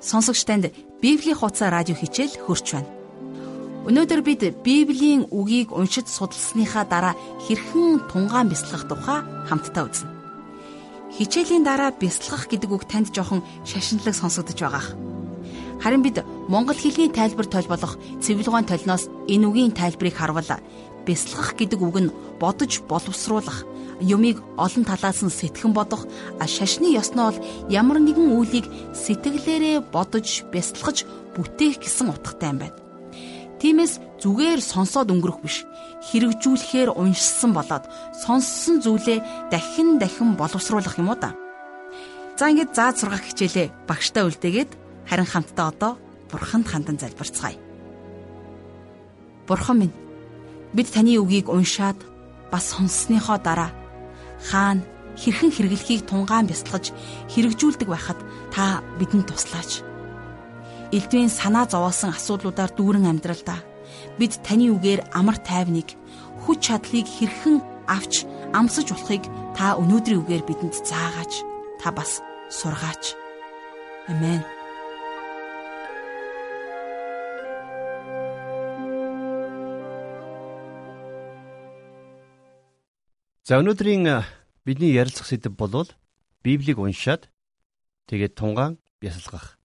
Сонсогч танд Библийн хуудас радио хичээл хөрч байна. Өнөөдөр бид Библийн үгийг уншиж судалсныхаа дараа хэрхэн тунгаан бясалгах тухай хамтдаа үзнэ. Хичээлийн дараа бясалгах гэдэг үг танд жоохон шашинлаг сонсогдож байгаах. Харин бид монгол хэлний тайлбар толболох цэвэрлэгэн толноос энэ үгийн тайлбарыг харвал бясалгах гэдэг үг нь бодож боловсруулах, юмыг олон талаас нь сэтгэн бодох, шашны ёсноо бол ямар нэгэн үйлийг сэтгэлээрээ бодож бясалгаж бүтээх гэсэн утгатай юм байна. Тиймээс зүгээр сонсоод өнгөрөх биш. Хэрэгжүүлэхээр уншсан болоод сонссон зүйлээ дахин дахин боловсруулах юм уу та. За ингээд заад сургах хичээлээ багштай үлдээгээд Харин хамтдаа одоо Бурханд хандан залбирцгаая. Бурхан минь бид таны үгийг уншаад бас сонссныхоо дараа хаана хэрхэн хэрэглэхийг тунгаан бясалгаж хэрэгжүүлдэг байхад та бидэнд туслаач. Элдвийн санаа зовоосон асуудлуудаар дүүрэн амьдралдаа бид таны үгээр амар тайвныг хүч чадлыг хэрхэн авч амсаж болохыг та өнөөдрийн үгээр бидэнд заагааж та бас сургаач. Амен. За өнөөдрийн бидний ярилцах сэдэв бол Библийг уншаад тэгээд тунгаан бясалгах.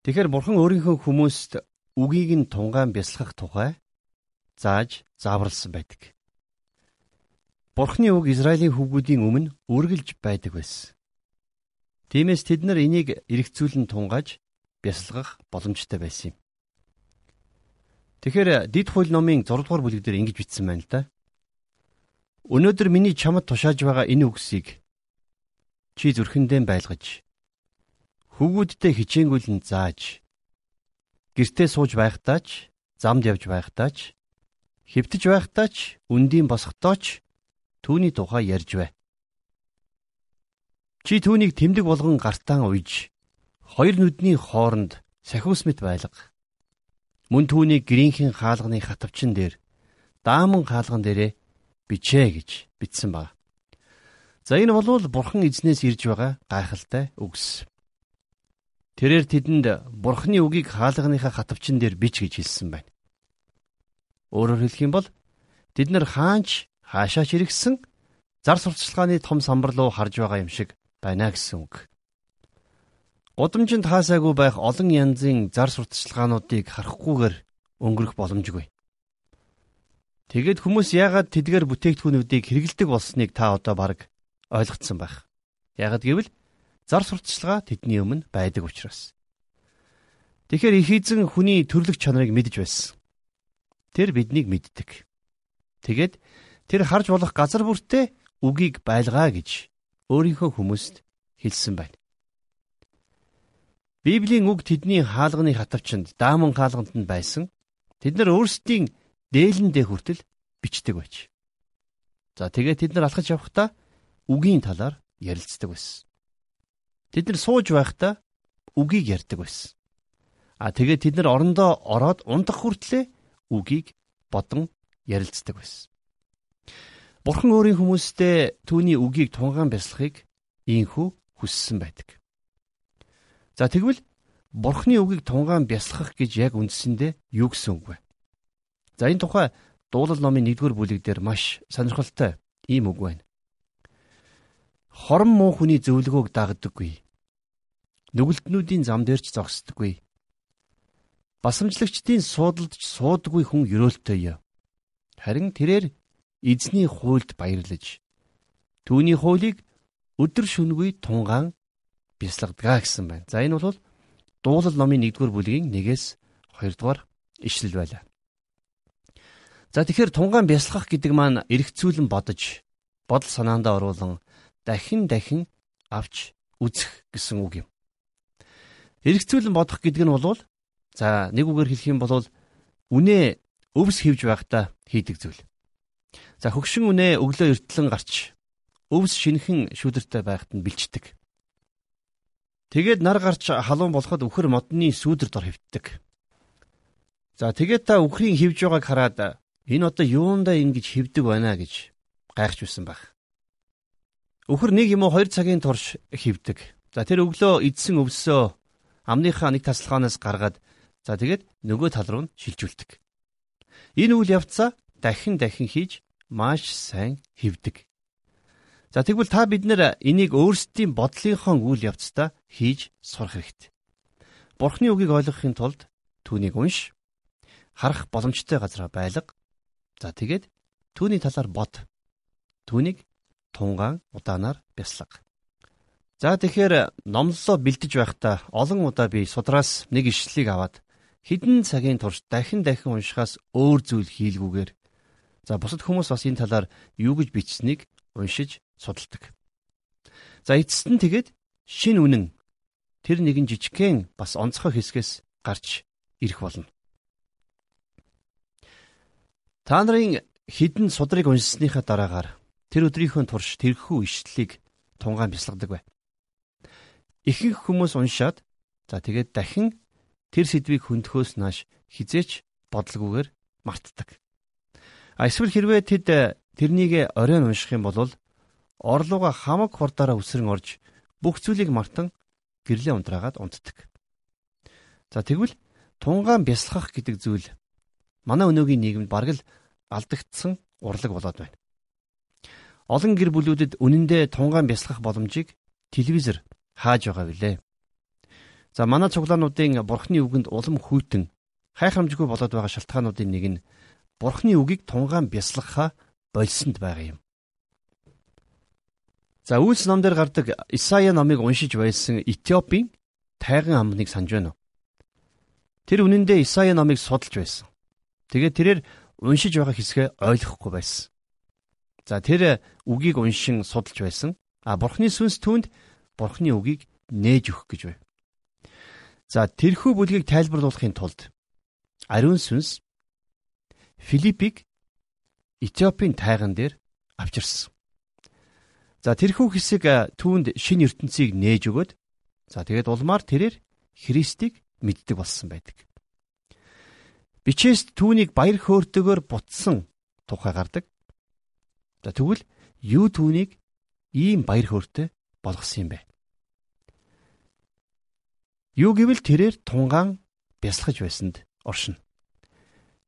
Тэгэхээр бурхан өөрийнхөө хүмүүст үгийг нь тунгаан бясалгах тухай зааж зааварлсан байдаг. Бурхны үг Израилийн хүүгүүдийн өмнө үргэлж байдаг байсан. Тиймээс тэд нар энийг эргцүүлэн тунгааж бясалгах боломжтой байсан юм. Тэгэхээр Дид хууль номын 6 дугаар бүлэг дээр ингэж бичсэн байна л да. Өнөөдөр миний чамд тушааж байгаа энэ үгсийг чи зүрхэндээ байлгаж хөвгүүдтэй хичээнгүйлэн зааж гэртээ сууж байхдаа ч замд явж байхдаа ч хэвтэж байхдаа ч үндийн босготоо ч түүний тухай ярьж бай. Чи түүнийг тэмдэг болгон гартаан уйж хоёр нүдний хооронд сахиус мэт байлга. Мөн түүнийг гэрийнхэн хаалганы хатавчин дээр дааман хаалган дээрээ бичээ гэж бичсэн баг. За энэ бол бурхан эзнээс ирж байгаа гайхалтай үгс. Тэрээр тэдэнд бурханы үгийг хаалганыхаа хатавчин дээр бич гэж хэлсэн байна. Өөрөөр хэлэх юм бол тэд нар хаанч хаашаач иргсэн зар сурталчилгааны том самбар руу харж байгаа юм шиг байна гэсэн үг. Гудамжинд хаасаагүй байх олон янзын зар сурталчилгаануудыг харахгүйгээр өнгөрөх боломжгүй. Тэгээд хүмүүс яагаад тэдгээр бүтээгдэхүүнүүдийг хэрэгэлдэг болсныг та одоо бараг ойлгоцсон байх. Яагаад гэвэл зар сурталчилгаа тэдний өмнө байдаг учраас. Тэгэхээр их эзэн хүний төрлөх чанарыг мэдж байсан. Тэр биднийг мэддэг. Тэгээд тэр харж болох газар бүртээ үгийг байлгаа гэж өөрийнхөө хүмүүст хэлсэн байна. Библийн үг тэдний хаалганы хатавчанд дааман хаалганд нь байсан. Тэд нар өөрсдийн дээлэндээ хүртэл бичдэг байж. За тэгээд тэд нар алхаж явхдаа үгийн талаар ярилцдаг байсан. Тэд нар сууж байхдаа үгийг ярьдаг байсан. А тэгээд тэд нар орондоо ороод унтах хүртлээр үгийг бодон ярилцдаг байсан. Бурхан өөрийн хүмүүстэй түүний үгийг тунгаан бясалахыг ийхүү хүссэн байдаг. За тэгвэл Бурхны үгийг тунгаан бясалгах гэж яг үндсэндээ юу гэсэн үг вэ? За энэ тухай дуулал номын 1-р бүлэг дээр маш сонирхолтой ийм үг байна. Хорон муу хүний зөвлөгөөг дагддаггүй. Нүгэлтнүүдийн зам дээр ч зогсдоггүй. Басамжлагчдын суудалд ч суудаггүй хүн өрөөлтөй. Харин тэрээр эзний хуульд баярлаж түүний хуулийг өдөр шөнөгүй тунгаан бясалгадаг гэсэн байна. За энэ бол дуулал номын 1-р бүлгийн 1-ээс 2-р ишлэл байлаа. За тэгэхээр тунгаан бясалгах гэдэг маань эргцүүлэн бодож, бодол санаандаа оруулан дахин дахин авч үзэх гэсэн үг юм. Эргцүүлэн бодох гэдэг нь бол за нэг үгээр хэлэх юм бол үнэ өвс хөвж байхдаа хийдэг зүйл. За хөгшин үнэ өглөө эртлэн гарч өвс шинхэн шүүдэртэй байхад нь бэлчдэг. Тэгээд нар гарч халуун болоход үхэр модны сүүдэр дор хөвтдөг. За тэгээд та үхрийн хөвж байгааг хараад энэ одоо юундаа ингэж хөвдөг байна гэж гайхаж байсан баг. Өхөр нэг юм уу 2 цагийн турш хөвдөг. За тэр өглөө идсэн өвсөө амныхаа нэг тасалгаанаас гаргаад за тэгээд нөгөө тал руу шилжүүлдэг. Энэ үйл явцаа дахин дахин хийж маш сайн хөвдөг. За тэгвэл та бид нэр энийг өөрсдийн бодлынхон үйл явцдаа хийж сурах хэрэгтэй. Бурхны үгийг ойлгохын тулд түүнийг унш, харах боломжтой газараа байлга. За тэгээд түүний талаар бод. Түүнийг тунгаан удаанаар бяслага. За тэгэхээр номлолоо бэлдэж байхдаа олон удаа би судраас нэг ишлэлийг аваад хідэн цагийн турш дахин дахин уншихаас өөр зүйл хийлгүүгээр за бусад хүмүүс бас энэ талаар юу гэж бичсэнийг уншиж судалдаг. За эцэст нь тэгээд шин үнэн тэр нэгэн жижигхэн бас онцгой хэсгээс гарч ирэх болно. Та нарын хідэн судрыг уншсныхаа дараагаар тэр өдрийнхөө турш тэрхүү ишлэлийг тунгаан бясалгадаг бай. Ихэнх хүмүүс уншаад за тэгээд дахин тэр сэдвийг хөндөхөөс нааш хизээч бодлогоогоор мартдаг. А эсвэл хэрвээ тэд тэрнийг оройн унших юм бол орлууга хамаг хурдаараа үсрэн орж бүх зүйлийг мартан гэрлээ унтраагаад унтдаг. За тэгвэл тунгаан бясалгах гэдэг зүйл манай өнөөгийн нийгэмд бараг л алдагдсан урлаг болоод байна. Олон гэр бүлүүдэд үнэндээ тунгаан бясалгах боломжийг телевизээр хааж байгаа билээ. За манай цуглаануудын бурхны үгэнд улам хүйтэн хайхрамжгүй болоод байгаа шалтгаануудын нэг нь бурхны үгийг тунгаан бясалгахаа болсонд байгаа юм. За үйлс ном дээр гардаг Исая номыг уншиж байсан Этиопийн тайган амныг санаж байна уу? Тэр үнэндээ Исая номыг судалж байсан. Тэгээд тэрээр уншиж байгаа хэсгээ ойлгохгүй байсан. За тэр үгийг уншин судалж байсан. А Бурхны сүнс түүнд Бурхны үгийг нээж өгөх гэж бай. За тэрхүү бүлгийг тайлбарлуулахын тулд ариун сүнс Филиппийг Этиопийн тайган дээр авчирсан. За тэрхүү хэсэг түүнд шин ертөнцийг нээж өгөөд за тэгээд улмаар тэрээр Христийг мэддэг болсон байдаг. Бичээс түүнийг баяр хөөртэйгээр бутсан тухай гардаг. За тэгвэл юу түүнийг ийм баяр хөөртэй болгосон юм бэ? Юу гэвэл тэрээр тунгаан бясалгаж байсанд оршино.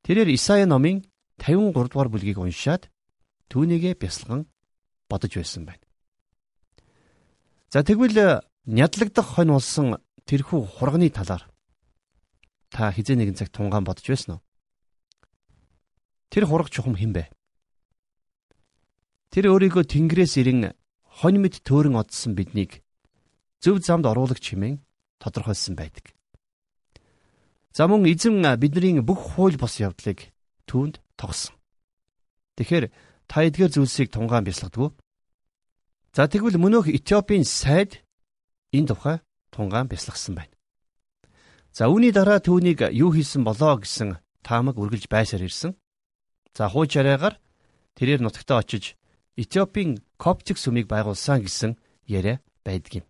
Тэрээр Исая номын 53 дугаар бүлгийг уншаад түүнийгэ бясалган бодож байсан байна. За тэгвэл нядлагдах хонь болсон тэрхүү хурганы талаар та хизээ нэгэн цаг тунгаан бодож байсан уу? Тэр хураг чухам хэн бэ? Тэр өөрийгөө Тэнгэрээс ирэн хонь мэд төөрөн одсон биднийг зөв замд оруулах чимэн тодорхойлсон байдаг. За мөн эзэн бидний бүх хууль бос явдлыг түүнд тогсон. Тэгэхээр та эдгээр зүйлсийг тунгаан бясалгадаг. За тэгвэл мөнөөх Этиопийн сайд энэ тухай тунгаан бясалгасан байна. За үүний дараа түүнийг юу хийсэн болоо гэсэн таамаг үргэлж байсаар ирсэн. За хууч яриагаар тэрээр нутагтаа очиж Этиопийн коптик сүмийг байгуулсан гэсэн яриа байдаг юм.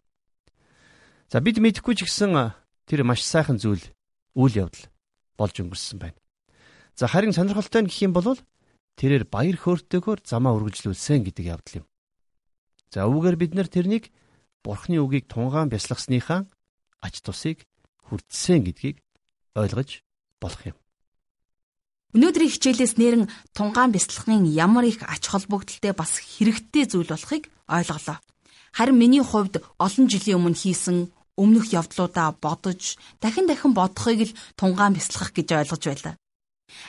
За бид мэдэхгүй ч гэсэн тэр маш сайхан зүйл үйл явдал болж өнгөрсөн байна. За харин сонирхолтой нь гэх юм бол тэрээр баяр хөөртэйгээр замаа үргэлжлүүлсэн гэдэг явдал юм. За үүгээр бид нар тэрнийг Бурхны үгийг тунгаан бясалгасныхаа ач тусыг хүртсэн гэдгийг ойлгож болох юм. Өнөөдрийн хичээлээс нэрэн тунгаан бясалгахын ямар их ач холбогдолтой бас хэрэгтэй зүйл болохыг ойлголоо. Харин миний хувьд олон жилийн өмнө хийсэн өмнөх явдлуудаа бодож дахин дахин бодохыг л тунгаан бясалгах гэж ойлгож байлаа.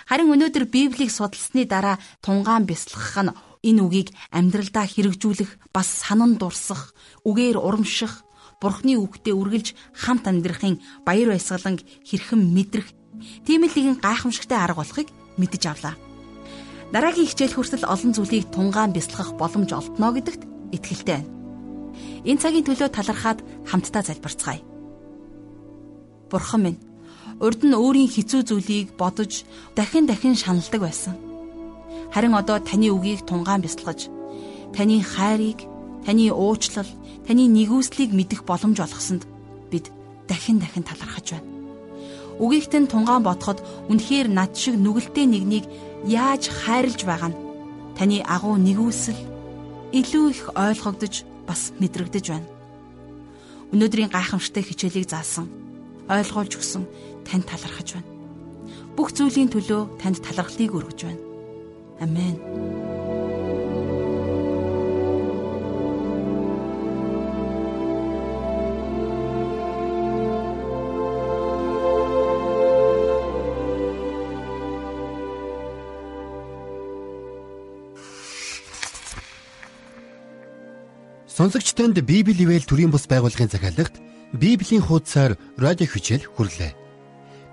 Харин өнөөдөр Библийг судалсны дараа тунгаан бясалгах нь энэ үгийг амьдралдаа хэрэгжүүлэх бас санан дурсах, үгээр урамших, Бурхны үгтээ үргэлж хамт амьдрахын баяр баясгалан хэрхэн мэдрэх тийм л нэгэн гайхамшигтай арга болохыг мэдэж авлаа. Дараагийн хичээл хүртэл олон зүйлийг тунгаан бясалгах боломж олдно гэдэгт итгэлтэй байна. Энэ цагийн төлөө талархаад хамтдаа залбирцгаая. Бурхан минь, урд нь өөрийн хэцүү зүйлийг бодож дахин дахин шаналдаг байсан Харин одоо таны үгийг тунгаан бясалгаж таны хайрыг, таны уучлал, таны нэгүслийг мэдэх боломж олгосонд бид дахин дахин талархаж байна. Үгийгт нь тунгаан бодоход үнэхээр над шиг нүгэлтэй нэгнийг яаж хайрлж байгаа нь таны агуу нэгүсэл илүү их ойлгогдож бас мэдрэгдэж байна. Өнөөдрийн гайхамшигтай хичээлийг заасан ойлгуулж өгсөн танд талархаж байна. Бүх зүйлийн төлөө танд талархлыг өргөж байна. Амен. Сонсогч танд Библи ивэл төрийн бус байгууллагын захиалгад Библийн хуудасаар радио хичээл хүрлээ.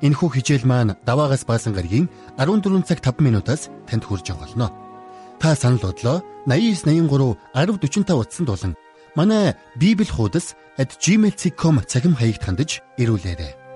Энэхүү хичээл маань даваагаас баасан гарагийн 14 цаг 5 минутаас танд хүрж байгаа болно. Та санал бодлоо 8983 1045 утсанд болон манай Библи хуудас @gmail.com цахим хаягт хандаж ирүүлээрэй.